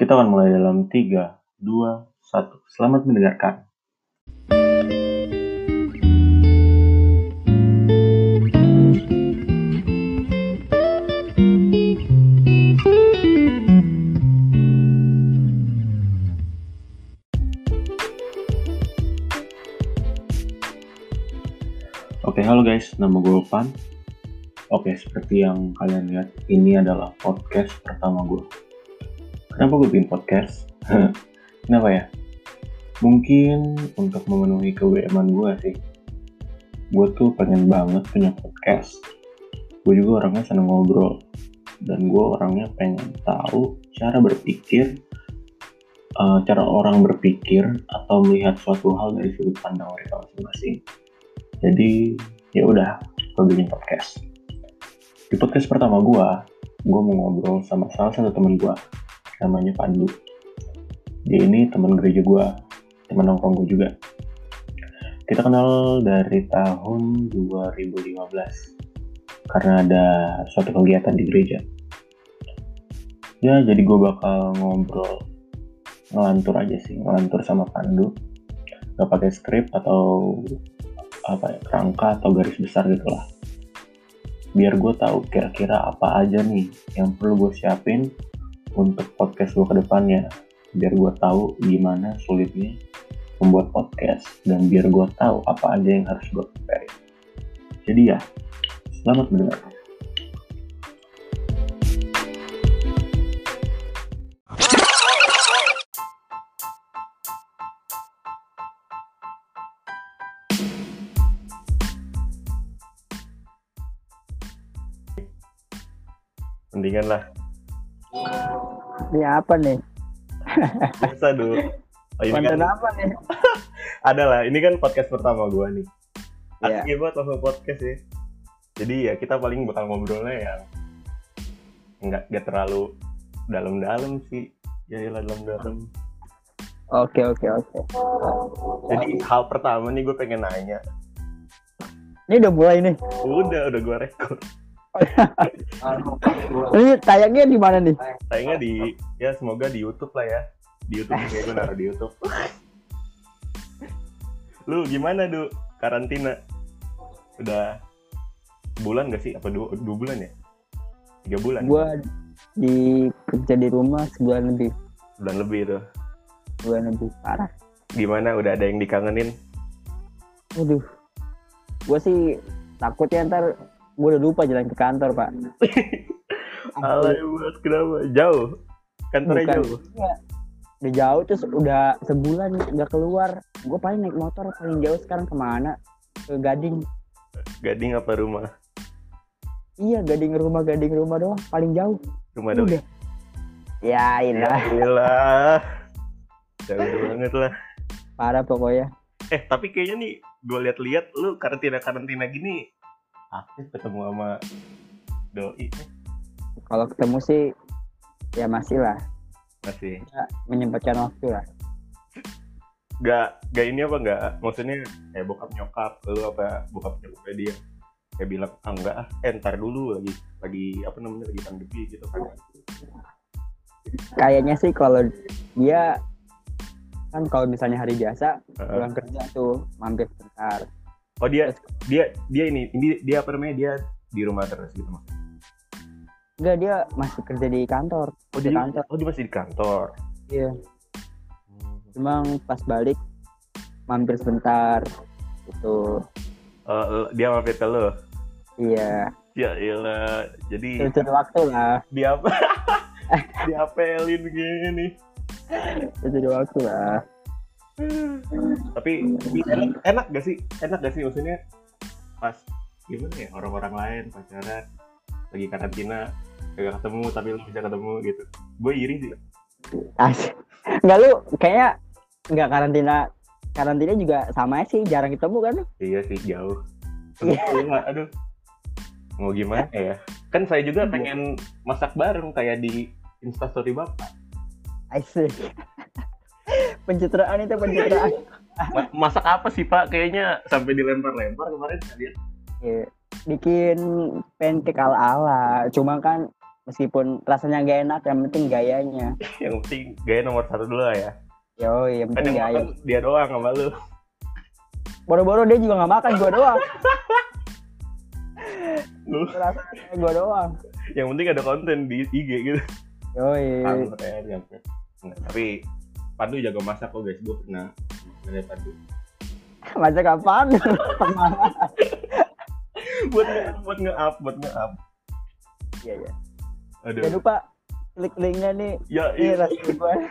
Kita akan mulai dalam 3, 2, 1. Selamat mendengarkan. Oke, halo guys, nama gue Opan. Oke, seperti yang kalian lihat, ini adalah podcast pertama gue. Kenapa gue bikin podcast? Kenapa ya? Mungkin untuk memenuhi keweman gue sih. Gue tuh pengen banget punya podcast. Gue juga orangnya seneng ngobrol. Dan gue orangnya pengen tahu cara berpikir, uh, cara orang berpikir atau melihat suatu hal dari sudut pandang mereka masing-masing. Jadi ya udah, gue bikin podcast. Di podcast pertama gue, gue mau ngobrol sama salah satu temen gue, namanya Pandu. Dia ini teman gereja gue, teman nongkrong gue juga. Kita kenal dari tahun 2015 karena ada suatu kegiatan di gereja. Ya, jadi gue bakal ngobrol ngelantur aja sih, ngelantur sama Pandu. Gak pakai skrip atau apa ya kerangka atau garis besar gitulah biar gue tahu kira-kira apa aja nih yang perlu gue siapin untuk podcast gue ke depannya. Biar gue tahu gimana sulitnya membuat podcast dan biar gue tahu apa aja yang harus gue prepare. Jadi ya selamat mendengarkan. Mendingan lah Ini apa nih? biasa dulu oh, ini Konten kan apa nih? ada lah ini kan podcast pertama gue nih Iya. asik banget langsung podcast ya jadi ya kita paling bakal ngobrolnya yang nggak nggak terlalu dalam-dalam sih ya lah dalam-dalam Oke oke oke. jadi hal pertama nih gue pengen nanya Ini udah mulai nih. udah udah gue rekor Ini tayangnya di mana nih? sayangnya di ya semoga di YouTube lah ya. Di YouTube kayak gue naruh di YouTube. Lu gimana du? Karantina. Udah bulan gak sih? Apa dua, dua bulan ya? Tiga bulan. Gua di kerja di rumah sebulan lebih, bulan lebih tuh. Sebulan lebih parah. gimana? Udah ada yang dikangenin? Waduh, gua sih takutnya ntar gua udah lupa jalan ke kantor pak. Alay buat kenapa jauh kantornya Bukan. jauh Iya. Udah jauh terus udah sebulan nggak keluar. Gue paling naik motor paling jauh sekarang ke mana? Ke Gading. gading apa rumah Iya Gading rumah Gading rumah doang paling jauh. rumah dong Udah. Ya ya ilah iyalah jauh banget lah parah pokoknya. eh tapi kayaknya nih gue lihat-lihat lu karantina karantina gini aktif ketemu sama doi. Kalau ketemu sih ya masih lah. Masih. Menyempatkan waktu lah. gak gak ini apa gak maksudnya kayak bokap nyokap lu apa? Bokap nyokapnya dia. Kayak bilang ah enggak ah eh ntar dulu lagi. Lagi apa namanya lagi pandemi gitu kan. Kayaknya sih kalau dia kan kalau misalnya hari biasa Heeh. pulang kerja tuh mampir sebentar. Oh dia dia dia ini ini dia apa namanya dia di rumah terus gitu mas Enggak dia masih kerja di kantor. oh Di dia kantor. oh dia masih di kantor Iya. Cuma pas balik mampir sebentar gitu. Eh, dia mampir ke lo Iya. ya iyalah jadi Curi waktu lah. dia apa diapelin gini Curi waktu lah. Tapi enak, enak gak sih? Enak gak sih? Maksudnya pas gimana ya? Orang-orang lain pacaran lagi karantina gak ketemu tapi lu bisa ketemu gitu. Gue iri sih. Asik. Enggak lu kayaknya enggak karantina karantina juga sama sih jarang ketemu kan iya sih jauh. Iya. Iya, aduh. Mau gimana ya? Kan saya juga pengen masak bareng kayak di instastory bapak. Asik. Pencitraan itu pencitraan. Ma- masak apa sih pak? Kayaknya sampai dilempar-lempar kemarin lihat. Iya. Bikin pancake ala-ala. Cuma kan meskipun rasanya gak enak yang penting gayanya. Yang penting gaya nomor satu dulu lah ya. Yo yang kan penting gaya. dia doang sama lu. Boro-boro dia juga nggak makan gua doang. Lu. Rasanya gua doang. Yang penting ada konten di IG gitu. Kampret. Nggak, tapi Pandu jago masak kok guys gue pernah ngeliat Pandu Masa kapan? buat nge buat nge up buat nge up Iya, iya. aduh Jangan lupa klik linknya nih. ya iya. gua.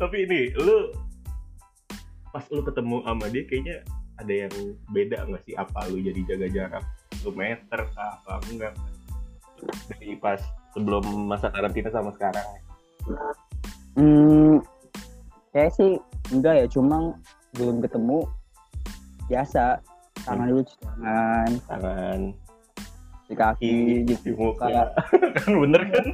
tapi ini lu pas lu ketemu sama dia kayaknya ada yang beda nggak sih apa lu jadi jaga jarak lu meter kah apa enggak dari pas sebelum masa karantina sama sekarang Hmm, kayak sih enggak ya, cuma belum ketemu biasa. Tangan dulu cuci tangan. Tangan. Di kaki di, muka. kan bener kan?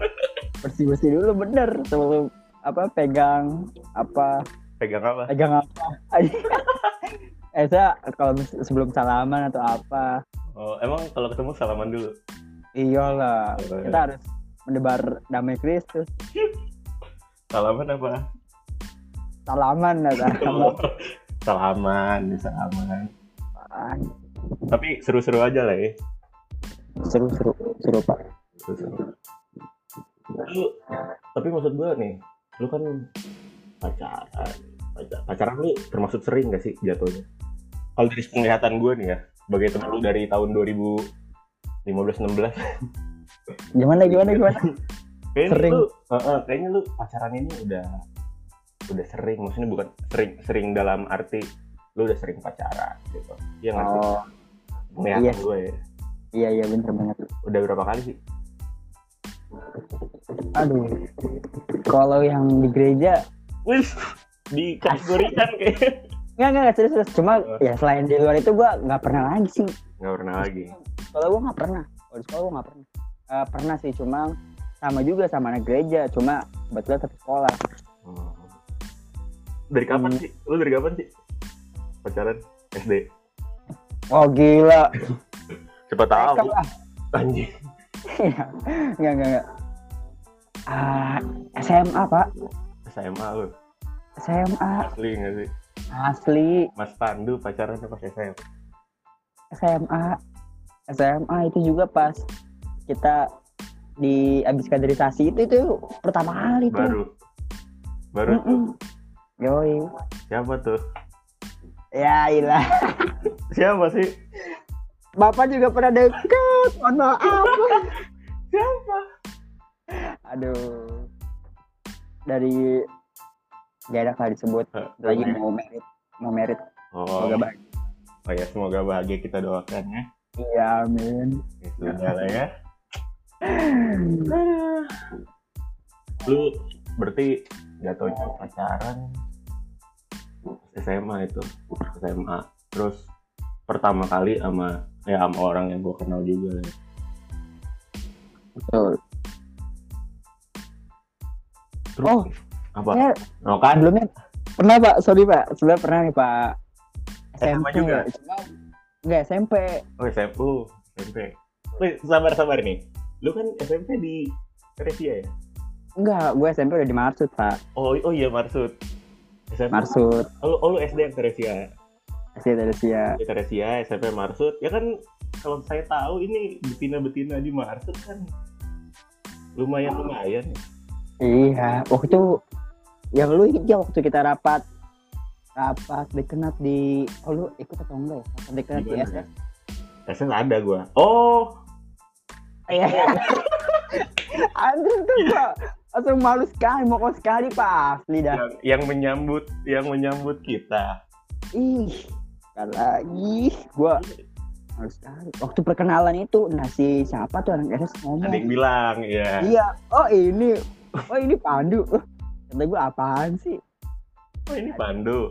Bersih bersih dulu bener. Sebelum apa pegang apa? Pegang apa? Pegang apa? Eh saya kalau sebelum salaman atau apa? Oh emang kalau ketemu salaman dulu? Iyalah. Oh, kita harus mendebar damai Kristus salaman apa? Salaman lah salaman salaman salaman tapi seru-seru aja lah ya. Seru seru seru pak. Seru-seru. Lu tapi maksud gue nih lu kan pacaran. Pacar- pacaran lu termasuk sering gak sih jatuhnya? Kalau dari penglihatan gue nih ya sebagai teman lu dari tahun 2015 16 gimana gimana gimana kayaknya Sering. lu eh, eh, kayaknya lu pacaran ini udah udah sering maksudnya bukan sering sering dalam arti lu udah sering pacaran gitu. Iya nggak sih? Oh. Penglihatan iya. gue ya. Iya iya bener banget. Udah berapa kali sih? Aduh. Kalau yang di gereja wis dikategorikan kayak nggak nggak nggak, serius serius. Cuma Oh. ya selain di luar itu gua nggak pernah lagi sih. Nggak pernah lagi. Kalau gua nggak pernah. Kalau di sekolah gua nggak pernah. Eh, pernah sih cuma sama juga sama anak gereja cuma kebetulan satu sekolah Oh. Dari kapan Hmm. sih? Lu dari kapan sih? Pacaran SD. oh gila Siapa tahu. Anjing. nggak nggak nggak ah SMA pak SMA lu. SMA Asli nggak sih? asli Mas Pandu pacaran pas SMA. SMA SMA itu juga pas kita di abis kaderisasi itu itu pertama kali tuh Baru. Baru tuh. Mm-mm. Yoi. Siapa tuh? Ya ilah. Siapa sih? Bapak juga pernah deket. Mohon maaf. Siapa? Aduh. Dari gak enak lah disebut. Lagi mau merit. Mau merit. Oh, Semoga bahagia. oh ya semoga bahagia kita doakan ya. Iya amin. Ya, Sudah lah ya. Lu berarti jatuhnya pacaran SMA itu SMA terus pertama kali sama ya sama orang yang gue kenal juga ya. Betul. terus Oh. apa Saya oh kan sebelumnya pernah pak. Sorry pak. Sebelumnya pernah nih pak. SMA SMP juga? Cuma Enggak SMP. oh SMP SMP Wih, sabar sabar nih lu kan SMP di Teresia ya Enggak, gue SMP udah di Marsud pak. oh oh iya Marsud SMP Marsud. oh, lu- oh lu SD yang Teresia Masih dari Sia. di Teresia SMP Marsud ya kan kalau saya tahu ini betina-betina di Marsud kan lumayan lumayan ya. Iya, waktu itu yang lu ingat ya waktu kita rapat rapat dikenat di oh lu ikut atau enggak ya? Rapat dikenat di Gimana? SS. SS ada gua oh Iya. Anjir tuh gua langsung malu sekali, mau sekali pak asli dah. yang, yang menyambut yang menyambut kita Ih, sekali lagi gua malu sekali. Waktu perkenalan itu nasi siapa tuh anak SS ngomong. ada yang bilang ya Iya, oh ini, oh ini Pandu. Kata gue apaan sih? oh ini Pandu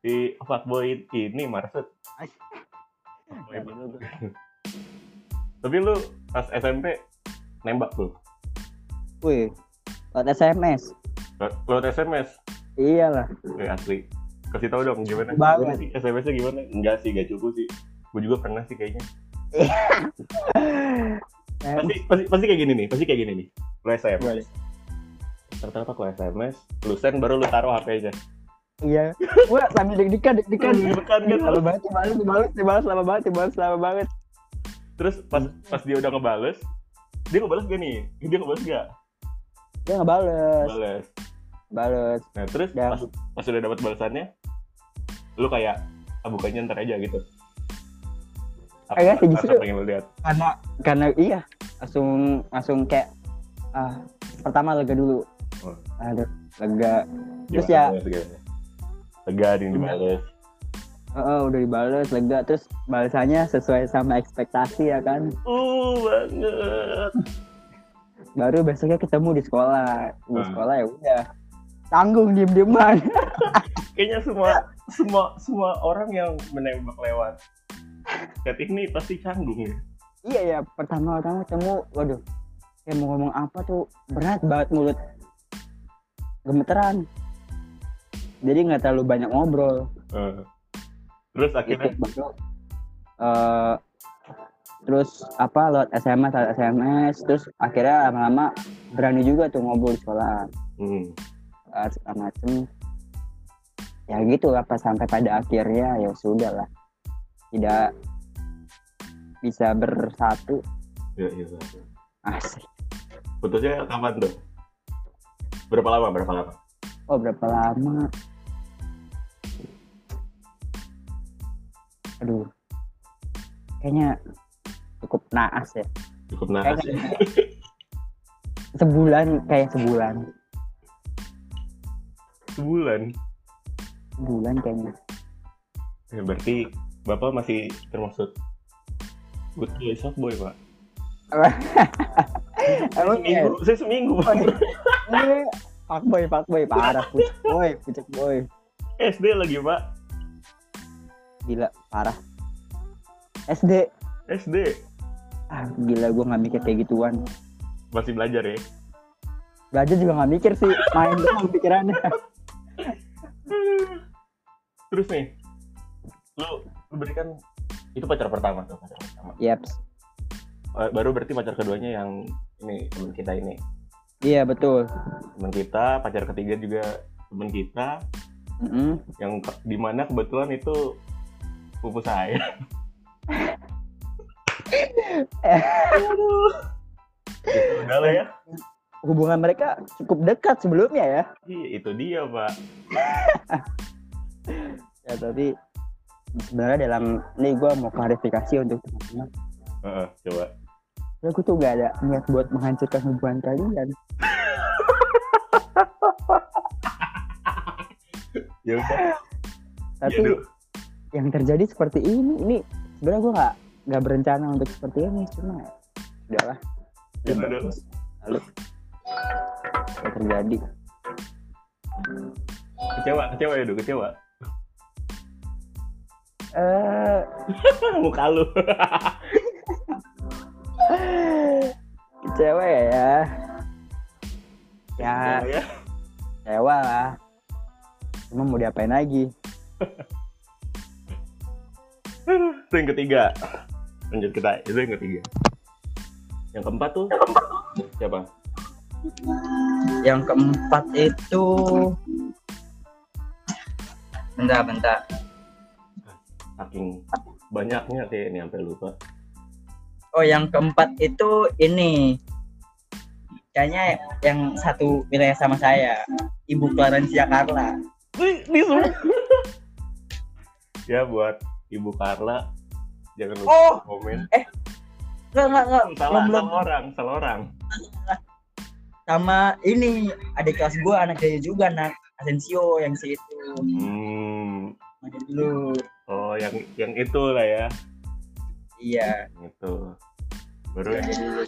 si fuckboy ini Pandu. tapi lu pas SMP nembak tuh Wih, lewat SMS. lewat SMS Iyalah. Wih, asli kasih tahu dong gimana Banget. Gimana sih SMS-nya gimana enggak sih gak cukup sih gue juga pernah sih kayaknya pasti pasti pasti kayak gini nih pasti kayak gini nih lu SMS ternyata lu SMS lu send baru lu taruh HP-nya Iya. Gua sambil deg-degan, deg-degan. Deg-degan kan? Lama banget, dibalas, dibalas, dibalas lama banget, dibalas lama banget. Terus pas pas dia udah ngebales dia ngebales gak nih? Dia ngebales gak? Dia nggak bales, bales. Nah terus Ya. pas pas udah dapat balasannya lu kayak ah bukannya ntar aja gitu. Apa, Kagak sih, justru- pengen lu lihat? Karena, karena iya, langsung, langsung kayak, ah, pertama lega dulu. Oh. Aduh, lega. Terus Gimana ya, lega nih dibales Heeh, udah dibales, lega. Terus balasannya sesuai sama ekspektasi ya kan. uh banget Baru besoknya ketemu di sekolah. Di Hmm. sekolah ya udah. Tanggung diem-dieman. kayaknya semua semua semua orang yang menembak lewat chat ini pasti canggung ya iya ya, pertama-tama ketemu, waduh. Kayak mau ngomong apa tuh berat banget mulut. Gemeteran. Jadi nggak terlalu banyak ngobrol. Eh. Terus akhirnya? Eh, terus apa lewat SMS lewat SMS terus akhirnya lama-lama berani juga tuh ngobrol di sekolah. Hmm, eh, segala macem. Ya gitu apa sampai pada akhirnya ya sudah lah. Tidak bisa bersatu. Ya, ya. asik. Putusnya kapan tuh? Berapa lama berapa lama? Oh berapa lama aduh. Kayaknya cukup naas ya. Cukup naas ya. Kayaknya sebulan kayak sebulan. Sebulan? Sebulan kayaknya. Ya, berarti bapak masih termasuk good boy soft boy pak? Emang ya seminggu saya seminggu pak. Ini pak boy pak boy. Parah pucuk boy pucuk boy. SD lagi pak gila parah. SD SD ah gila gue nggak mikir kayak gituan. Masih belajar ya? Belajar juga nggak mikir sih main doang pikirannya. Terus nih lu lu berikan itu pacar pertama tuh pacar pertama. Yaps Eh, baru berarti pacar keduanya yang ini teman kita ini. Iya betul. Teman kita pacar ketiga juga teman kita. Mm-mm. yang ke- di mana kebetulan itu pupu saya. Aduh. Itu udah lah ya. Hubungan mereka cukup dekat sebelumnya ya. Iya, itu dia pak. Ya tapi sebenarnya dalam ini gue mau klarifikasi untuk teman-teman. Heeh, coba. Ya gue tuh gak ada niat buat menghancurkan hubungan kalian. Ya udah. Tapi Iya. Yang terjadi seperti ini ini sebenarnya gue nggak nggak berencana untuk seperti ini cuma udahlah Ya Udah udah. bagus. lalu yang terjadi. Kecewa kecewa ya kecewa. Eh. Muka lu. Kecewa ya ya. Ya. Ya. Kecewa lah. Cuma mau diapain lagi itu yang ketiga. Lanjut kita. Itu yang ketiga. Yang keempat tuh? Siapa? Yang keempat itu bentar bentar. Saking banyaknya kayak ini sampai lupa. Oh yang keempat itu ini. Kayaknya yang satu wilayah sama saya. Ibu Clarencia Carla di, di semua ya buat ibu Carla jangan lupa oh komen. enggak enggak enggak salah belum belum salah orang salah orang sama ini adik kelas gua anak dia juga anak Asensio yang situ hmm. Ada dulu. Oh yang yang itu lah ya. Iya. Itu baru ada dulu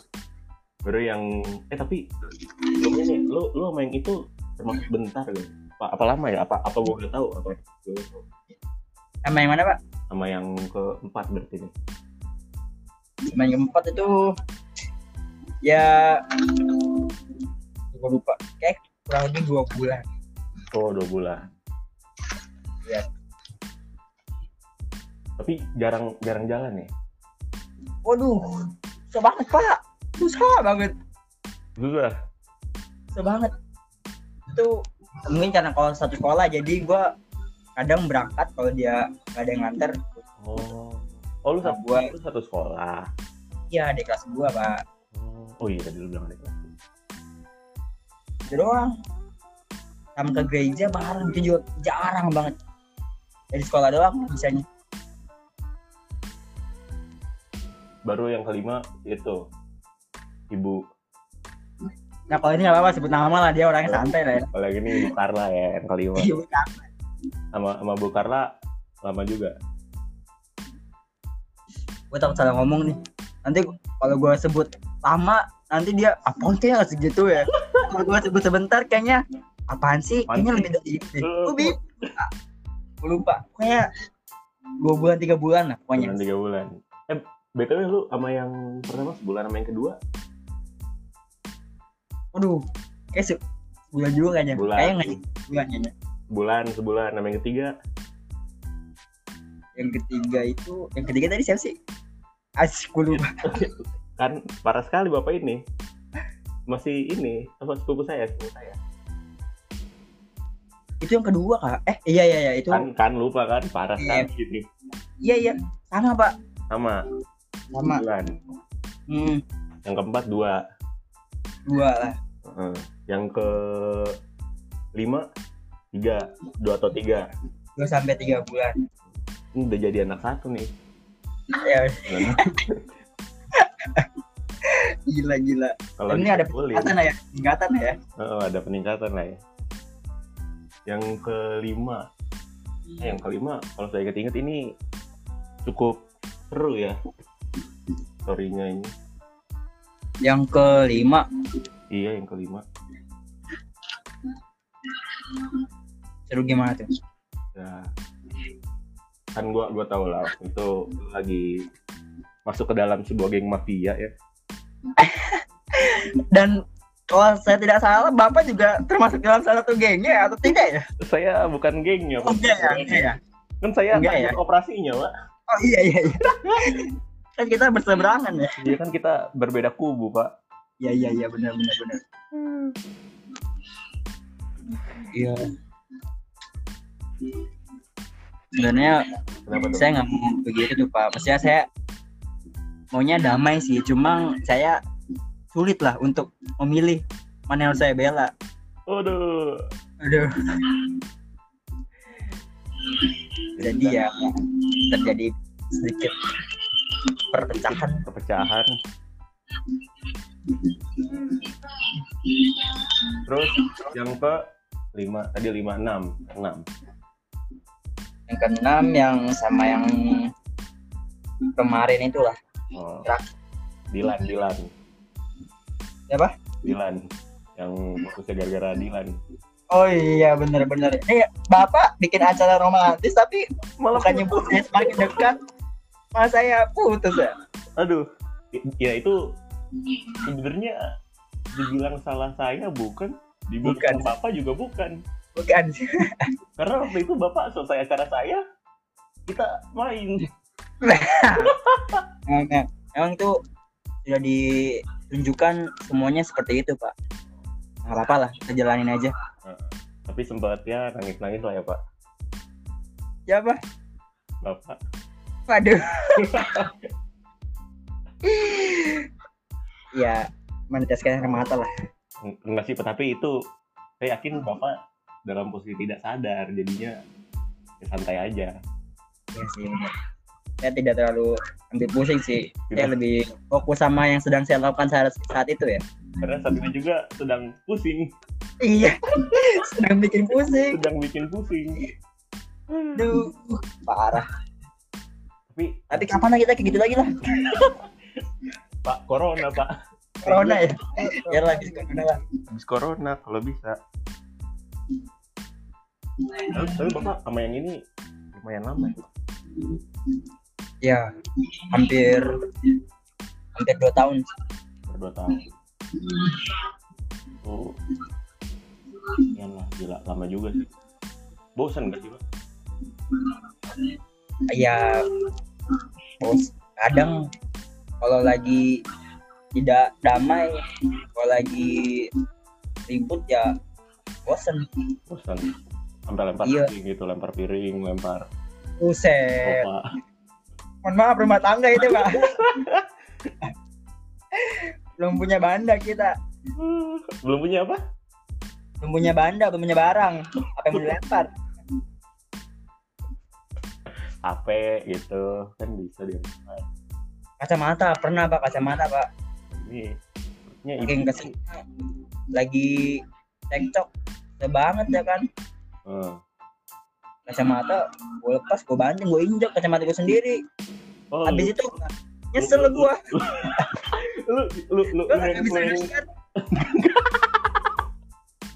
baru yang eh tapi lu ini lu lu sama yang itu termasuk bentar gak apa, apa lama ya? Apa apa gua udah tahu apa. Sama yang mana pak? Sama yang keempat berarti nih. Sama yang keempat itu ya gua lupa. Kayak kurang lebih dua bulan. Oh dua bulan. Iya. tapi jarang jarang jalan ya? Waduh susah banget pak. Susah banget. Susah. susah banget. Itu mungkin karena kalau satu sekolah jadi gua kadang berangkat kalau dia gak ada yang nganter Oh. Oh lu Nah, satu, gua- lu satu sekolah. iya di kelas gua pak Oh, oh iya tadi lu bilang ada kelas. itu doang sama ke gereja bareng itu juga jarang banget dari sekolah doang bisanya Baru yang kelima itu ibu. nah kalau ini nggak apa-apa sebut nama lah dia orangnya santai lah ya Kalau yang ini Bu Karla ya yang kelima. Iya, bukan. Sama sama Bu Karla lama juga. gue takut salah ngomong nih. Nanti kalau gue sebut lama nanti dia apaan sih nggak segitu ya? Kalau gue sebut sebentar kayaknya apaan sih? Apaan kayaknya sih? lebih dari itu gue bingung. gue lupa. Pokoknya dua bulan tiga bulan lah pokoknya. Bulan tiga bulan. Eh, btw lu sama yang pertama sebulan sama yang kedua? Aduh kayak se bulan juga kayaknya. Bulan. kayaknya nggak sih? Bulan kayaknya bulan sebulan. Sama yang ketiga? Yang ketiga itu yang ketiga tadi siapa sih? Asik gue lupa. Kan parah sekali bapak ini. Masih ini apa sepupu saya sepupu saya. Itu yang kedua kak. Eh iya iya iya itu. Kan kan lupa kan? Parah Iya. sekali ini. Iya iya. Sama pak. Sama. Sama. Bulan hmm, yang keempat dua. Dua lah. Yang ke lima tiga dua atau tiga? Dua sampai tiga bulan. Ini udah jadi anak satu nih. Ya. Gila gila. Kalau ini ada peningkatan lah ya? Peningkatan ya? Oh, ada peningkatan lah ya. Yang kelima. Eh, yang kelima kalau saya ingat-ingat ini cukup seru ya storynya ini. Yang kelima? Iya yang kelima seru gimana tuh? Ya. Kan gua gua tahu lah waktu itu lagi masuk ke dalam sebuah geng mafia ya. Dan kalau saya tidak salah bapak juga termasuk dalam salah satu gengnya ya, atau tidak ya? Saya bukan gengnya oh enggak ya enggak ya. Kan saya Enggak ya? operasinya pak. Oh iya iya iya. Kan kita berseberangan ya. Dia kan kita berbeda kubu pak. Iya iya iya benar benar benar. Iya sebenarnya saya nggak mau begitu tuh pak. Maksudnya saya maunya damai sih cuma saya sulit lah untuk memilih mana yang saya bela. Waduh, aduh. Jadi ya terjadi sedikit perpecahan. Kepecahan. Terus yang ke lima tadi lima enam enam. Yang keenam yang sama yang kemarin itulah. Oh. Dilan Dilan. Siapa? Dilan. Yang putusnya gara-gara Dilan. oh iya bener-bener ini bapak bikin acara romantis tapi Malah bukannya bukannya semakin dekat. Malah saya putus ya. Aduh. Ya itu sebenarnya dibilang salah saya bukan dibilang Bukan. bapak juga bukan bukan. Karena waktu itu bapak selesai acara saya kita main. Emang, emang itu sudah ditunjukkan semuanya seperti itu pak. Nggak apa-apa lah kita jalanin aja. Tapi sempat ya nangis-nangis lah ya pak. Siapa bapak. Waduh. Ya meneteskan air mata lah. Eng- enggak sih tapi itu saya yakin bapak dalam posisi tidak sadar jadinya ya santai aja. Ya sih. Bener. saya tidak terlalu ambil pusing sih. Saya Tidak. lebih fokus sama yang sedang saya lakukan saat, saat itu ya. Karena saat ini juga sedang pusing. Iya. Sedang bikin pusing. Sedang bikin pusing. Aduh, parah. Tapi tapi kapan lah kita kayak gitu lagi lah. Pak corona pak. Corona ya? Ya lagi corona lah habis corona kalau bisa tapi, tapi bapak sama yang ini lumayan lama ya? Pak? ya hampir hampir dua tahun. Berdua tahun. Oh ya lah gila lama juga sih. Bosan gak sih pak ya bos kadang kalau lagi tidak damai kalau lagi ribut ya bosen. Bosan sampai lempar Iya. piring gitu lempar piring lempar sofa Mohon maaf rumah tangga itu pak. belum punya banda kita. belum punya apa Belum punya banda, belum punya barang. Apa yang mau dilempar? HP gitu kan bisa dia Kacamata pernah pak kacamata pak. ini ini Saking ke sini lagi cekcok Udah banget ya kan Eh. kacamata gue lepas gue banting gue injak kacamata gue sendiri. Oh, habis itu nyesel gue lu lu lu, gue lu, gak bisa lu lihat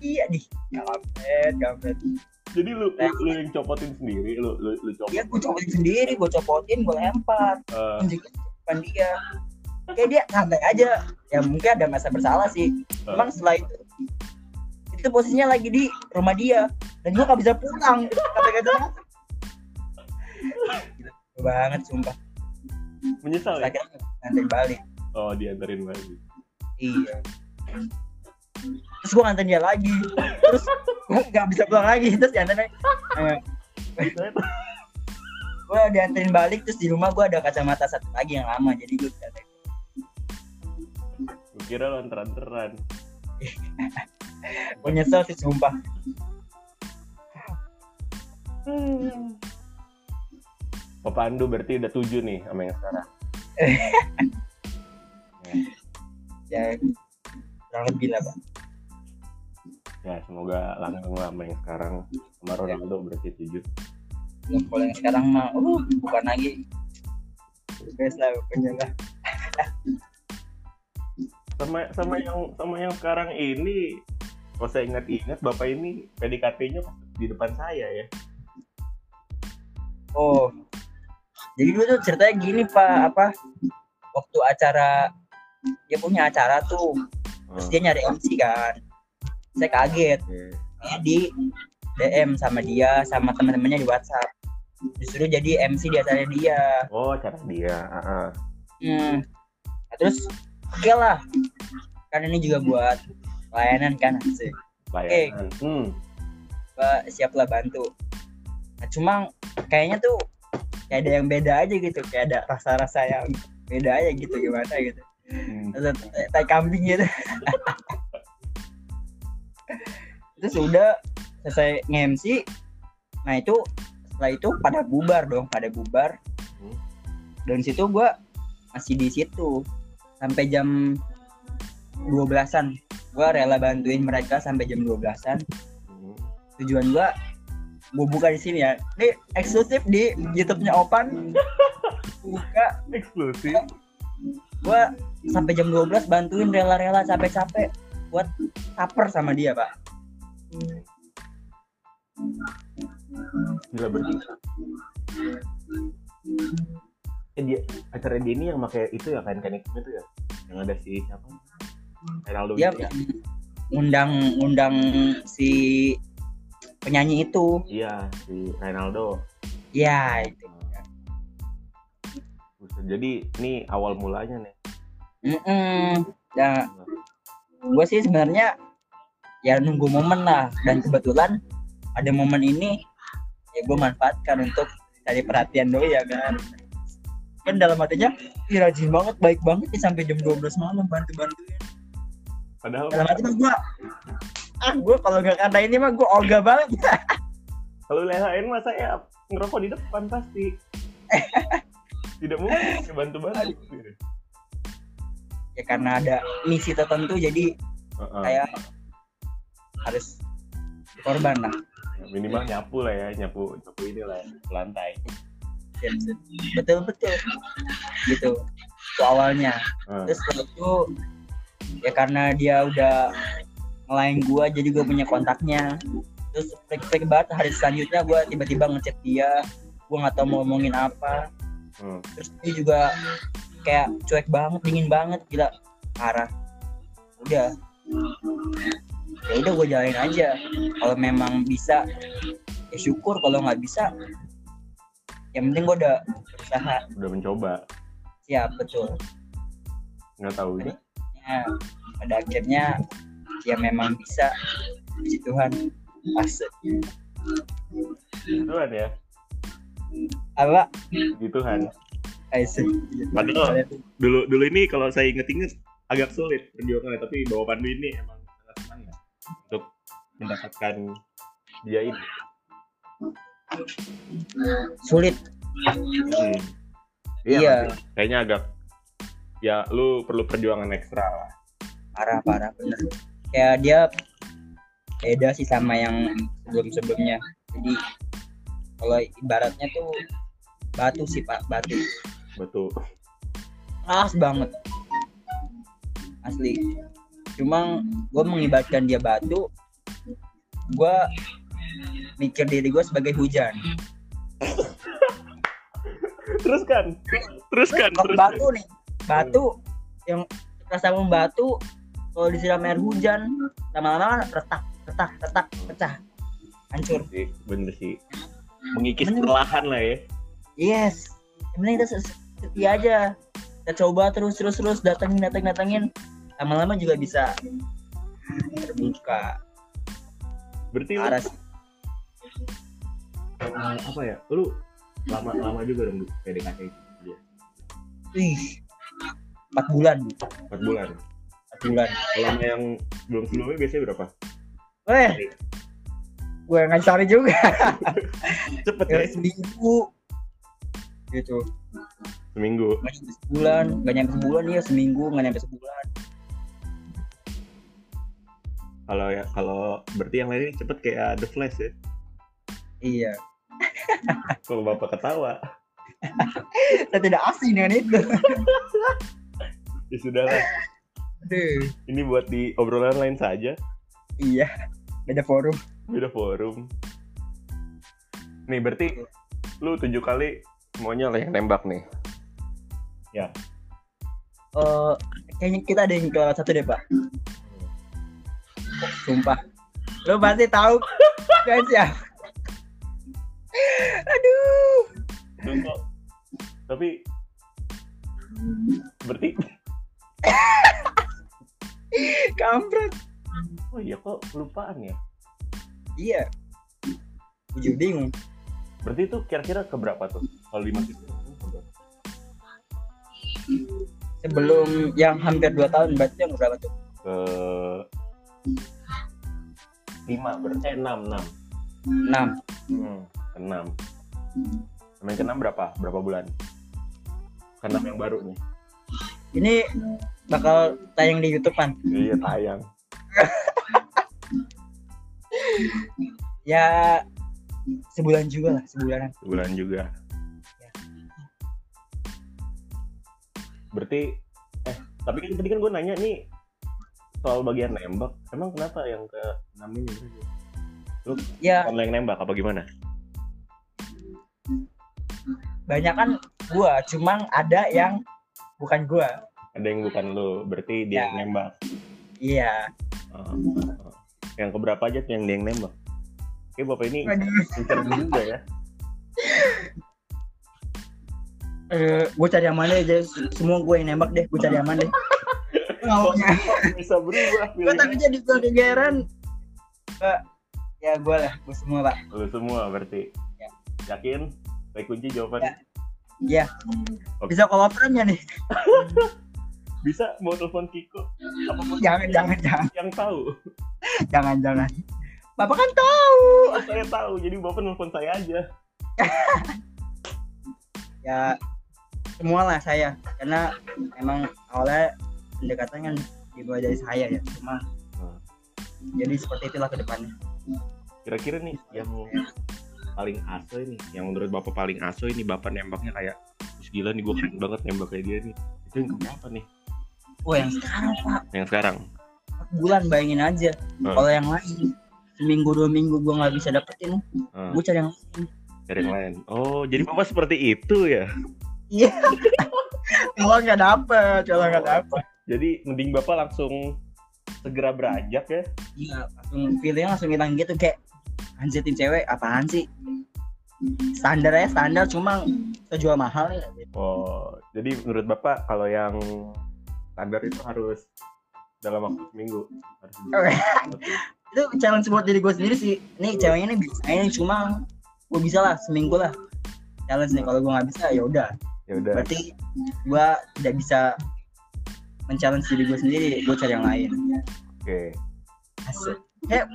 iya di kampret kampret jadi lu, lu lu yang copotin sendiri? Lu lu lu copot. Iya gue copotin sendiri gue copotin gue lempar. Injek depan dia. Kayak dia santai aja. Ya mungkin ada masa bersalah sih. Eh. emang setelah itu itu posisinya lagi di rumah dia. Dan gue gak bisa pulang. Kata-kata banget sumpah. Menyesal ya? Akhirnya nganterin balik. Oh diantarin lagi iya. Terus gue nganterin dia lagi. Terus gue gak bisa pulang lagi. Terus dianterin gue dianterin balik terus di rumah gue ada kacamata satu lagi yang lama. Jadi gue bisa. Gua kira lu anter-anteran gue nyesel sih sumpah. Papa Andu berarti udah tujuh nih sama yang sekarang. Ya kurang lebih lah pak. Ya semoga langgeng lah sama yang sekarang. Sama Ronaldo berarti tujuh. Ya, kalau yang sekarang mah uh, bukan lagi. Best lah pokoknya lah. Sama sama yang sama yang sekarang ini kalau saya ingat-ingat bapak ini PDKT-nya di depan saya ya. Oh. Jadi dulu tuh ceritanya gini pak apa waktu acara dia punya acara tuh. Terus dia nyari MC kan. Saya kaget. Dia di DM sama dia sama teman-temannya di WhatsApp. Disuruh jadi MC di acara dia. Oh cara dia ah. hmm. Nah, terus oke lah. Kan ini juga buat layanan kan sih. Layanan hmm. gua siap lah bantu. Nah cuma kayaknya tuh kayak ada yang beda aja gitu kayak ada rasa-rasa yang beda aja gitu gimana gitu. Hmm. Tai- kambing gitu. Terus udah selesai nge-MC nah itu setelah itu pada bubar dong pada bubar. Hmm. dan situ gua masih di situ sampai jam 12-an gua rela bantuin mereka sampai jam 12-an Hmm. tujuan gua gua buka di sini ya. Ini eksklusif di YouTube-nya Opan. Buka. Eksklusif? Gua sampai jam 12 bantuin rela-rela capek-capek buat taper sama dia pak. Gila berarti eh, dia acara dia ini yang pakai itu ya kain kain itu ya? Yang ada si siapa Ronaldo dia itu ya. undang undang si penyanyi itu. Iya si Ronaldo. Ya itu. Buset, jadi ini awal mulanya nih. Mm-mm. ya. Gue sih sebenarnya ya nunggu momen lah. Dan kebetulan ada momen ini ya gue manfaatkan untuk cari perhatian doi ya kan. Kan dalam hatinya "Ih, rajin banget baik banget nih sampai jam 12 malam bantu bantuin padahal dalam hati mah gue ah gue kalau nggak kata ini mah gue olga banget. Kalau lain mah saya ngerokok di depan pasti. Tidak mungkin bantu. Bantu ya karena ada misi tertentu jadi saya harus korban lah. Minimal nyapu lah ya nyapu nyapu ini lah lantai. Betul betul gitu itu awalnya. Terus setelah itu ya karena dia udah ngelain gua jadi gua punya kontaknya. Terus freak freak banget hari selanjutnya gua tiba-tiba ngechat dia. Gua nggak tahu mau ngomongin apa. Hmm. terus dia juga kayak cuek banget dingin banget gila. Parah. Udah. Ya udah gue jalanin aja. Kalau memang bisa ya syukur. Kalau nggak bisa yang penting gue udah berusaha. Udah mencoba. Siap betul. Nggak tahu. Juga ya, pada akhirnya ya memang bisa. Puji Tuhan. Asik. Tuhan ya? Apa? Di Tuhan. Asik. Padahal dulu dulu ini kalau saya inget-inget agak sulit perjuangannya tapi bawa Pandu ini emang sangat semangat untuk mendapatkan dia ini. Sulit. Hmm. Iya. masih- kayaknya agak ya lu perlu perjuangan ekstra lah. Parah parah bener. Kayak dia beda sih sama yang sebelum sebelumnya jadi kalau ibaratnya tuh batu sih pak batu. Betul keras banget. Asli. Cuma gue mengibaratkan dia batu gue mikir diri gue sebagai hujan. Terus kan terus kan Kalau terus batu nih batu. Yang keras sama batu kalau disiram air hujan lama-lama retak retak retak pecah. Hancur. Sih bener sih. Mengikis Bener. perlahan lah ya. Yes. Yang penting kita se- setia aja. Kita coba terus terus terus datengin datengin datengin. Lama-lama juga bisa terbuka. Berarti lu arah sih. eh, apa ya? Lu lama lama juga dong PDKT dia Ih, empat bulan. Empat bulan? Empat bulan. Lama yang belum sebelumnya biasanya berapa? Weh, gue nggak cari juga. Cepet ya, seminggu. Gitu. Seminggu. Nggak nyampe sebulan. Nggak nyampe sebulan ya seminggu nggak nyampe sebulan. Kalau ya kalau berarti yang lainnya cepet kayak The Flash ya? Iya. Kalau bapak ketawa. Saya tidak asing dengan itu ya sudah lah. Aduh, ini buat di obrolan lain saja. Iya beda forum. Beda forum. Nih berarti lu tujuh kali semuanya lah yang nembak nih? Eh, kayaknya kita ada yang ke satu deh pak. Sumpah. Lo pasti tahu. Kan ya. Aduh. Contoh. tapi berarti kampret. Oh iya kok kelupaan ya? Iya. Gue bingung. Berarti itu kira-kira keberapa tuh? Kalau dimasukin sebelum yang hampir dua tahun berarti yang berapa tuh? Ke lima berarti eh, enam enam. Enam. Hmm, enam. Sama yang keenam berapa? Berapa bulan? Keenam yang baru nih ini bakal tayang di YouTube kan iya tayang. Ya sebulan juga lah sebulanan. Sebulan juga. Berarti eh tapi kan tadi kan gue nanya nih soal bagian nembak emang kenapa yang ke enam ini? Ya. bukan lo yang nembak apa gimana? Banyak kan gua cuma ada yang bukan gua. Ada yang bukan lo berarti dia Ya. yang nembak. Iya. Oh. yang keberapa aja tuh yang dia yang nembak? Oke bapak ini pintar juga ya. Eh gue cari yang mana aja. Semua gue yang nembak deh gue cari yang mana. Deh Ngomongnya. bisa berubah gue pilihnya tapi jadi kegeeran Pak, ya gue lah gue semua pak. Lu semua berarti. Ya. yakin? Baik kunci jawaban Ya. Iya. Oke. bisa kolaboran ya nih. Bisa mau telepon Kiko. Apa pun. Jangan jangan jangan. Yang tahu. Jangan jangan. Bapak kan tahu. Oh, saya tahu jadi bapak nelfon saya aja. Ya semua lah saya. Karena emang awalnya pendekatan kan dimulai dari saya ya cuma Hmm. jadi seperti itulah ke depannya. Kira-kira nih yang paling aso ini yang menurut bapak paling aso ini bapak nembaknya kayak "Wih, gila nih gue keren banget nembak kayak dia nih. Itu yang keberapa nih? Oh yang sekarang pak. Yang sekarang? Bulan bayangin aja. Hmm. kalau yang lain seminggu dua minggu gue nggak bisa dapetin. Hmm, gue cari yang lain. Cari yang lain. Oh jadi bapak seperti itu ya? Iya. Kalau nggak dapet kalau nggak dapet. Jadi mending bapak langsung segera beranjak ya? Iya langsung pilihnya langsung hilang gitu kayak anjitin cewek apaan sih? Standar ya standar cuma kejual mahal ya. Oh jadi menurut bapak kalau yang standar itu harus dalam waktu seminggu? Harus Oke. itu challenge buat diri gue sendiri sih. Ini ceweknya nih bisa ini cuma gue bisa lah seminggu lah. Challenge nih kalau gue nggak bisa ya udah. Ya udah. Berarti gue tidak bisa men-challenge diri gue sendiri gue cari yang lain. Oke. Asik. kayak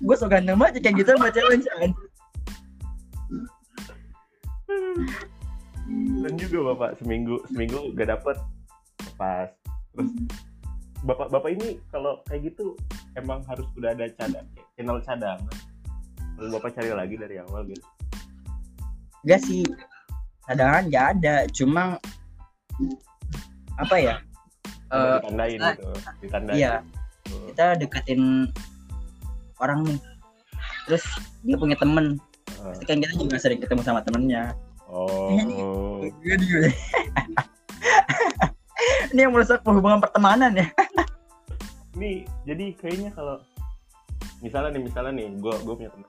gue so ganteng banget kayak gitu sama challenge kan dan juga bapak seminggu seminggu gak dapet. Pas. Terus bapak bapak ini kalau kayak gitu emang harus udah ada cadang channel cadangan lalu bapak cari lagi dari awal gitu? Enggak sih. Cadangan nggak ada. Cuma apa ya? Eh, ditandain gitu ditandain. iya. Kita deketin orang nih. Terus dia punya temen. Eh, Pasti kan kita juga sering ketemu sama temennya. Oh. Iya, dia. ini yang merusak hubungan pertemanan ya. Nih jadi kayaknya kalau misalnya nih misalnya nih gue gue punya teman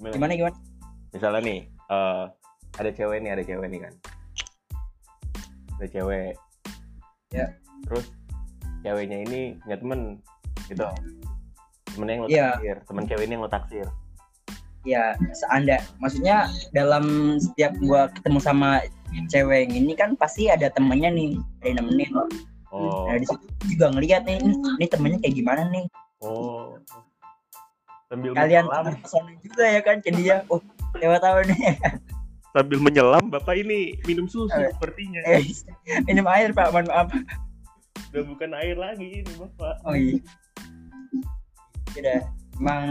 Gimana? gimana gimana? Misalnya nih eh, ada cewek nih ada cewek nih kan. Ada cewek. Ya. terus ceweknya ini punya temen gitu. Temennya yang lo Iya. taksir temen cewek ini yang lo taksir. Ya seanda. Maksudnya dalam setiap gua ketemu sama cewek yang ini kan pasti ada temennya nih ada yang nemenin. Oh. Nah di situ juga ngeliat nih ini, temennya kayak gimana nih? Oh. Sambil kalian terpesona juga ya kan ke dia oh siapa tahu nih. Sambil menyelam bapak ini minum susu Eh. sepertinya. Eh, minum air pak. Mohon maaf udah bukan air lagi ini bapak. Oh iya. Udah emang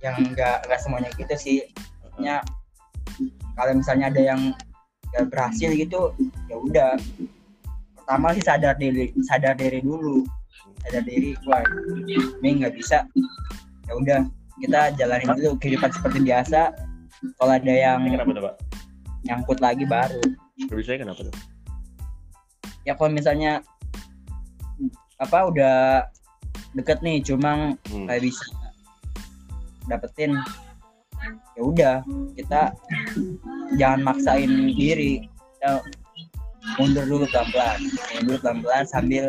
yang enggak enggak semuanya gitu sih. Maksudnya kalau misalnya ada yang gak berhasil gitu ya udah. Pertama sih sadar diri sadar diri dulu. Sadar diri wah ini nggak bisa. Ya udah kita jalanin dulu kehidupan seperti biasa. Kalau ada yang kenapa tuh pak? nyangkut lagi baru. Lebih saya kenapa tuh? Ya kalau misalnya apa udah deket nih cuma Hmm. bisa dapetin. Ya udah kita jangan maksain diri. Kita mundur dulu pelan pelan mundur pelan pelan sambil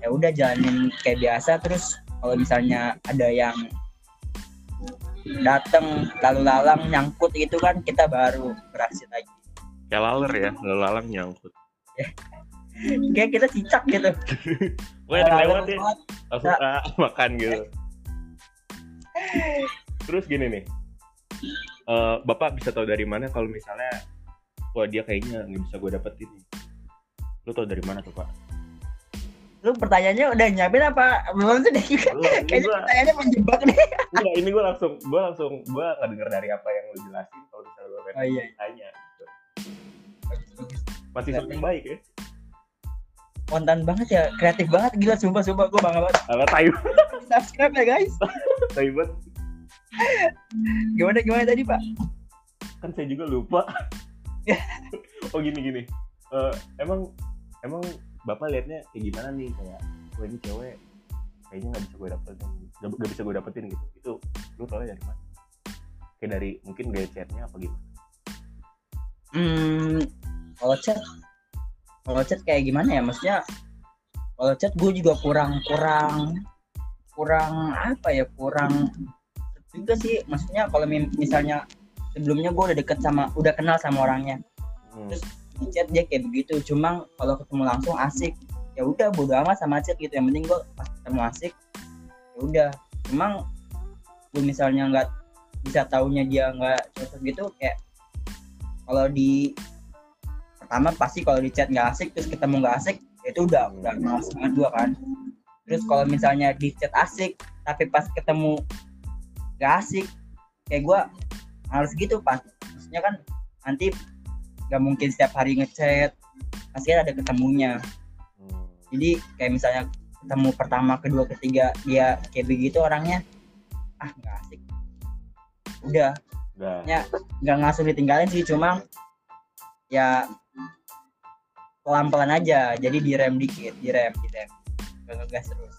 ya udah jalanin kayak biasa. Terus kalau misalnya ada yang datang lalu lalang nyangkut gitu kan kita baru berhasil lagi. Kayak laler ya lalu lalang nyangkut kayak kita cicak gitu. Ada Lalu lewat ya? Langsung ah, makan gitu. Terus gini nih. Eh, bapak bisa tahu dari mana kalau misalnya wah dia kayaknya nggak bisa gue dapetin nih. Lu tahu dari mana tuh pak? Lu pertanyaannya udah nyiapin apa? Belum sih deh juga kayaknya gue pertanyaannya menjebak nih. Enggak, ini gue langsung gue langsung gue nggak denger dari apa yang lu jelasin kalau misalnya lu oh iya tanya gitu. masih yang baik ya spontan banget ya kreatif banget. Gila sumpah sumpah gue bangga banget. Ala tayu subscribe ya guys. Tayu banget. Gimana gimana tadi pak? Kan saya juga lupa. Oh gini gini. Eh, emang emang bapak liatnya kayak gimana nih? Kayak wah ini cewek. Kayaknya nggak bisa gue dapetin gak, gak bisa gue dapetin gitu. Itu lu tau dari mana kayak dari mungkin gaya chatnya apa gimana? Hmm kalau chat kalau chat kayak gimana ya? Maksudnya kalau chat gue juga kurang kurang kurang apa ya? Kurang juga sih. Maksudnya kalau mi- misalnya sebelumnya gue udah deket sama udah kenal sama orangnya. Hmm. Terus- di chat dia kayak begitu. Cuma kalau ketemu langsung asik. Ya udah bodo amat sama chat gitu. Yang penting gue pas ketemu asik ya udah. Emang gue misalnya nggak bisa taunya dia nggak cocok gitu kayak kalau di pertama pasti kalau di chat nggak asik terus ketemu nggak asik ya itu udah udah males banget gua kan. Terus kalau misalnya di chat asik tapi pas ketemu nggak asik kayak gua harus gitu pas maksudnya kan nanti nggak mungkin setiap hari ngechat pasti kan ada ketemunya. Jadi kayak misalnya ketemu pertama kedua ketiga dia kayak begitu orangnya ah nggak asik. Udah. Udah. Ya nggak ngasuh ditinggalin sih cuma ya pelan pelan aja. Jadi direm dikit direm direm nggak ngegas terus.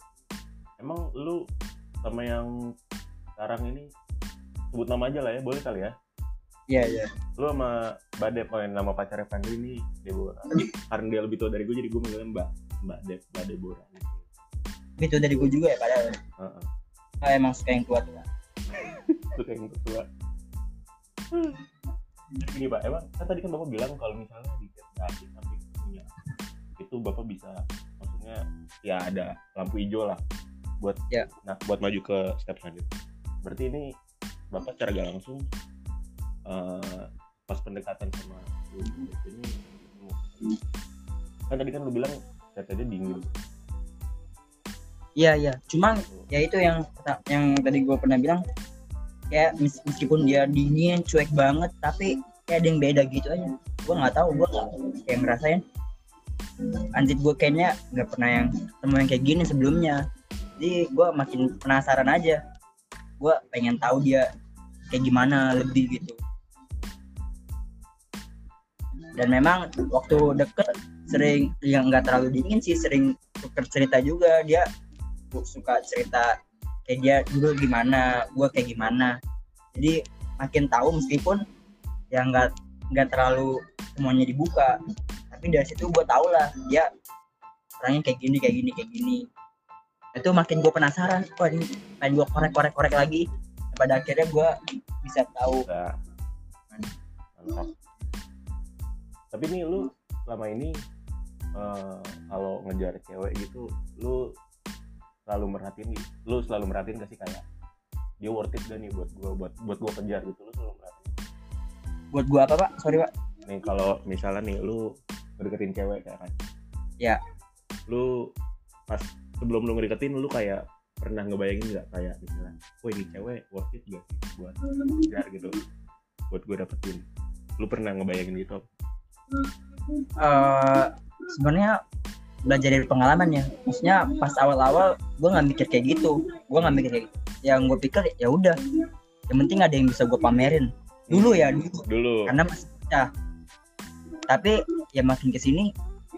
Emang lu sama yang sekarang ini sebut nama aja lah ya boleh kali ya? Iya iya. Lu sama Mbak Dep oh, nama pacarnya Fandi ini Deborah. Karena dia lebih tua dari gue jadi gue manggilnya Mbak Mbak Dep Mbak Deborah. Itu dari gue juga ya padahal. Heeh. oh, emang suka yang tua tua kayak yang tua gini pak emang kan tadi kan bapak bilang kalau misalnya di chat punya itu bapak bisa maksudnya ya ada lampu hijau lah buat Ya. nah buat maju ke step selanjutnya. Berarti ini bapak secara gak langsung eh, pas pendekatan sama ini kan tadi kan lu bilang chatnya dingin iya iya. Cuman ya itu yang yang tadi gue pernah bilang kayak mes- meskipun dia dingin cuek banget tapi kayak ada yang beda gitu aja. Gue nggak tahu gue kayak ngerasain anjir gue kayaknya nggak pernah yang ketemu yang kayak gini sebelumnya. Jadi gue makin penasaran aja. Gue pengen tahu dia kayak gimana lebih gitu. Dan memang waktu deket sering yang nggak terlalu dingin sih sering tuker cerita juga. Dia suka cerita kayak dia dulu gimana gue kayak gimana. Jadi makin tahu meskipun ya nggak nggak terlalu semuanya dibuka tapi dari situ gue tau lah dia orangnya kayak gini kayak gini kayak gini. Itu makin gue penasaran wah ini pengen gue korek korek korek lagi. Pada akhirnya gue bisa tahu bisa. Mantap. Tapi nih lu selama ini eh, kalau ngejar cewek gitu lu selalu merhatiin gitu? Lu selalu merhatiin gak sih kayak dia worth it gak nih buat gua buat buat gua kejar gitu? Lu selalu merhatiin? Buat gue apa pak? Sorry pak. Nih kalau misalnya nih lu ngedeketin cewek kan. Ya. lu pas sebelum lu ngedeketin lu kayak pernah ngebayangin nggak kayak misalnya wah ini cewek worth it gak sih buat kejar gitu buat gue dapetin? Lu pernah ngebayangin gitu? Eh sebenarnya belajar dari pengalaman ya. Maksudnya pas awal-awal gue nggak mikir kayak gitu. Gue nggak mikir kayak gitu. yang gue pikir ya udah. Yang penting ada yang bisa gue pamerin. Dulu ya dulu. Dulu. Karena masih pecah. Tapi ya makin ke sini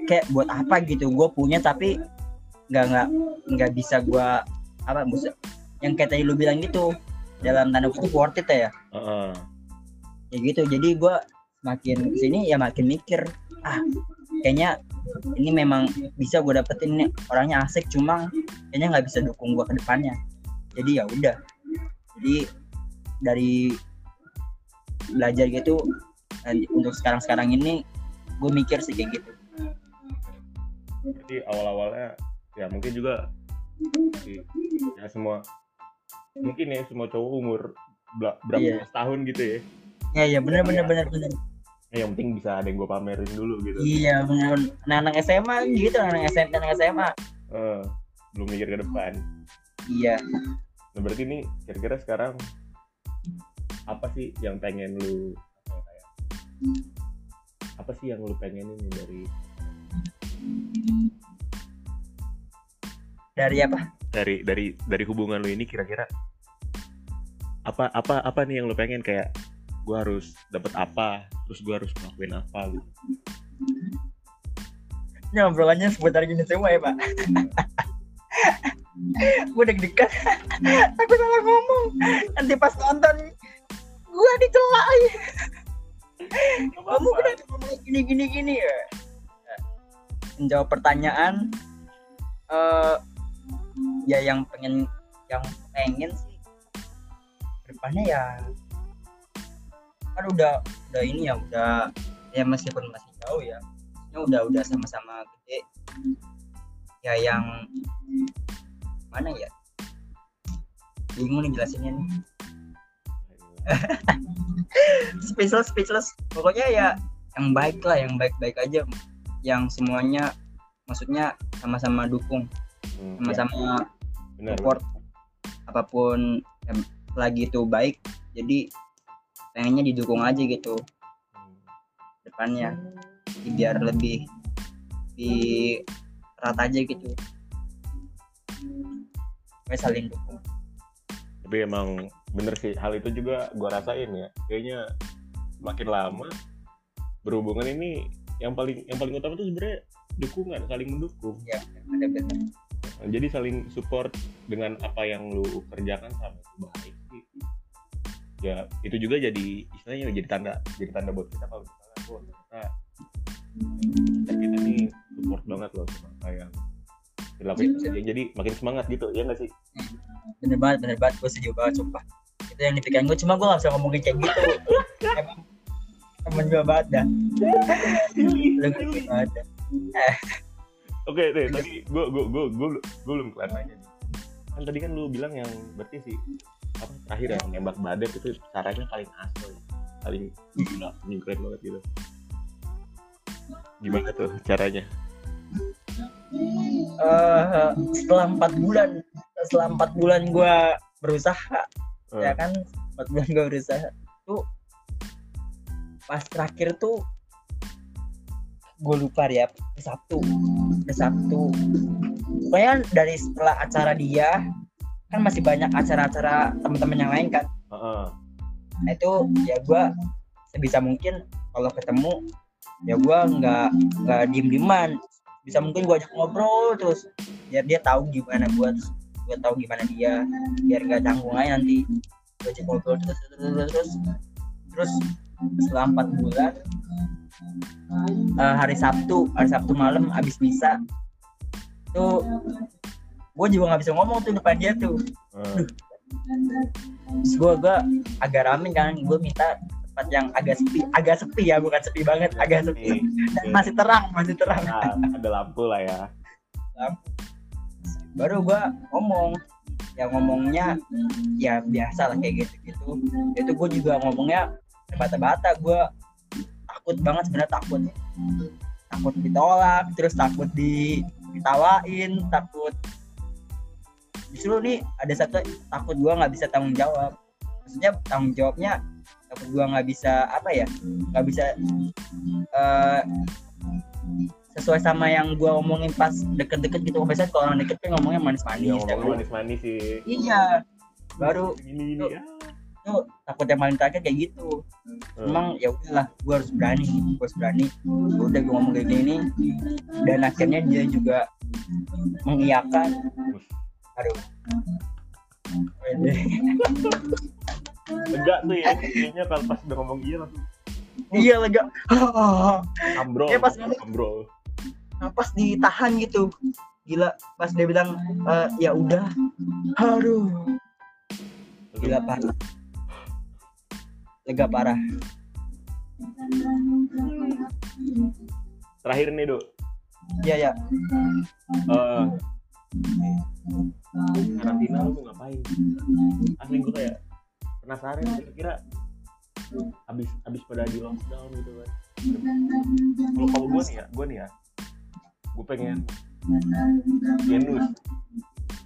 kayak buat apa gitu. Gue punya tapi nggak nggak nggak bisa gue apa bisa yang kayak tadi lu bilang gitu dalam tanda kutip worth it ya. Heeh. ya gitu jadi gue makin ke sini ya makin mikir ah kayaknya ini memang bisa gue dapetin nih orangnya asik cuma kayaknya nggak bisa dukung gue ke depannya. Jadi ya udah. Jadi dari belajar gitu dan untuk sekarang sekarang ini gue mikir sih kayak gitu. Jadi awal-awalnya ya mungkin juga ya semua mungkin ya semua cowok umur berapa Iya. tahun gitu ya. Ya ya bener bener bener bener Ya, yang penting bisa ada yang gue pamerin dulu gitu. Iya bener bener anak-anak SMA gitu anak SMP anak SMA Eh, belum mikir ke depan. Iya. Nah berarti ini kira-kira sekarang apa sih yang pengen lu apa ya, kayak apa sih yang lu pengen ini dari dari apa? Dari dari dari hubungan lu ini kira-kira? Apa apa apa nih yang lu pengen? Kayak gua harus dapat apa? Terus gua harus ngelakuin apa gitu? Ini obrolannya seputar gini semua ya pak. Gue deg-degan. Aku salah ngomong. Nanti pas nonton gue dicela ya. Kamu kenapa ngomong gini gini gini ya? Menjawab pertanyaan eh ya yang pengen yang pengen sih depannya ya kan udah udah ini ya udah ya meskipun masih jauh ya ini udah udah sama-sama gede ya yang mana ya? Bingung nih jelasinnya nih speechless speechless. Pokoknya ya yang baik lah yang baik-baik aja. Yang semuanya maksudnya sama-sama dukung. Hmm, sama-sama benar support apa pun yang lagi itu baik. Jadi pengennya didukung aja gitu. Depannya. Jadi biar lebih di rata aja gitu. Pokoknya saling dukung tapi emang bener sih hal itu juga gua rasain ya. Kayaknya makin lama berhubungan ini yang paling yang paling utama tuh sebenarnya dukungan saling mendukung. Ya ada benar jadi saling support dengan apa yang lu kerjakan sama itu baik. Sih ya itu juga jadi istilahnya jadi tanda jadi tanda buat kita kalau misalnya oh ternyata kita nih support banget loh sama kayak dilakuin saja jadi makin semangat gitu ya nggak sih? Bener banget bener banget gue setuju banget sumpah. Itu yang dipikirin gue cuma gue gak bisa ngomongin kayak gitu. Emang temen gue banget dah. Lu ngerti banget oke deh tadi gue gue gue gue gue belum kelar. Nanya nih kan tadi kan lu bilang yang berarti sih apa terakhir ya nembak badet itu caranya paling asli paling gila paling keren banget gitu. Gimana tuh caranya Eh, setelah empat bulan setelah empat bulan gue berusaha Eh, ya kan? Empat bulan gue berusaha. Tuh pas terakhir tuh gue lupa ya Sabtu Sabtu. Pokoknya dari setelah acara dia kan masih banyak acara-acara teman-teman yang lain kan? Nah itu ya gue sebisa mungkin kalau ketemu ya gue nggak nggak diem dieman bisa mungkin gue ajak ngobrol terus biar dia tahu gimana gue gue tahu gimana dia biar nggak canggung aja nanti. Gue ajak ngobrol terus terus terus terus, terus. Setelah empat bulan eh, hari Sabtu hari Sabtu malam abis bisa tuh gue juga nggak bisa ngomong tuh depan dia tuh. Eh, terus gue gue agak rame kan gue minta tempat yang agak sepi agak sepi ya bukan sepi banget agak sepi. dan masih terang masih terang. Nah, ada lampu lah ya. Baru gue ngomong. Ya ngomongnya ya biasa lah kayak gitu gitu itu gue juga ngomongnya bata-bata gue takut banget sebenarnya takut. Takut ditolak terus takut di ditawain takut. Justru nih ada satu takut gue nggak bisa tanggung jawab. Maksudnya tanggung jawabnya takut gue nggak bisa apa ya nggak bisa eh, sesuai sama yang gue omongin pas deket-deket gitu. Biasanya kalau orang deket kan ngomongnya manis-manis Iya, ya. ngomongnya manis-manis sih. Iya baru gini gini ya. tuh takut yang paling terakhir kayak gitu. Eh, emang ya udahlah gue harus berani gue harus berani. Udah gue ngomong kayak gini dan akhirnya dia juga mengiyakan. Aduh lega tuh ya kayaknya kalau pas udah ngomong iya langsung. Iya lega. Ambrol Ya, pas ambrol. napas ditahan gitu. Gila pas dia bilang "Eh, ya udah. Aduh. Gila parah. Lega parah. Terakhir nih dok. Iya ya Eh, karantina lu ngapain? Asli gue kayak penasaran kira-kira habis habis pada di lockdown gitu kan kalau kalau gue nih ya gue nih ya gue pengen genus.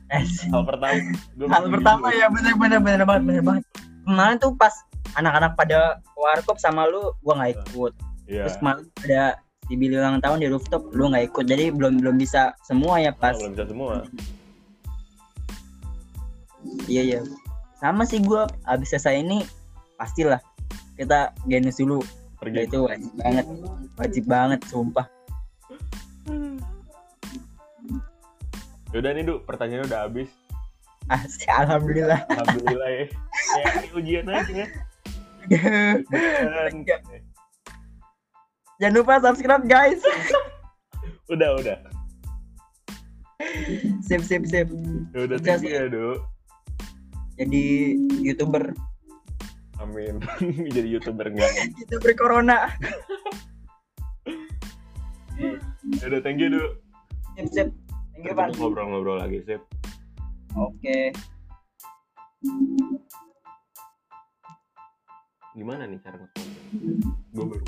Eh hal pertama. Gue hal pertama ya bener bener bener banget bener banget. Kemarin tuh pas anak-anak pada warkop sama lu gua nggak ikut. Iya. Terus kemarin ada di Billy ulang tahun di rooftop lu nggak ikut. Jadi belum belum bisa semua ya pas. belum bisa semua. Iya iya sama sih gua abis selesai ini pastilah kita genus dulu pergi itu wajib banget wajib banget sumpah Yaudah nih Duk, pertanyaannya udah habis. ah alhamdulillah Alhamdulillah ya. Ya, ini ujian aja ya. Dan- jangan lupa subscribe guys Udah, udah. sip sip sip udah Udah, tinggi ya, Duk. Jadi youtuber Amin. Jadi YouTuber enggak. youtuber corona Ya udah, thank you, Duk. sip sip thank you Pan. Ngobrol-ngobrol lagi, sip. oke Gimana nih cara nge Gue baru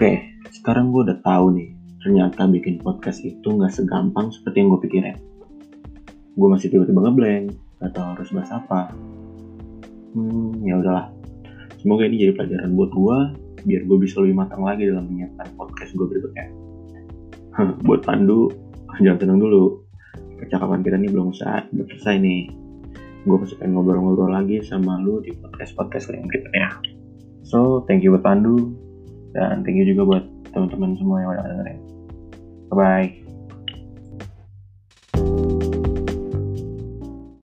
Oke, sekarang gue udah tahu nih, ternyata bikin podcast itu nggak segampang seperti yang gue pikirin. Gue masih tiba-tiba ngeblank, gak tau harus bahas apa. Hmm, ya udahlah. Semoga ini jadi pelajaran buat gue, biar gue bisa lebih matang lagi dalam menyiapkan podcast gue berikutnya. buat Pandu, jangan tenang dulu. Percakapan kita ini belum selesai, belum selesai nih. Gue masih pengen ngobrol-ngobrol lagi sama lu di podcast-podcast yang berikutnya. So, thank you buat Pandu. Dan thank you juga buat teman-teman semua yang udah dengerin. Bye-bye.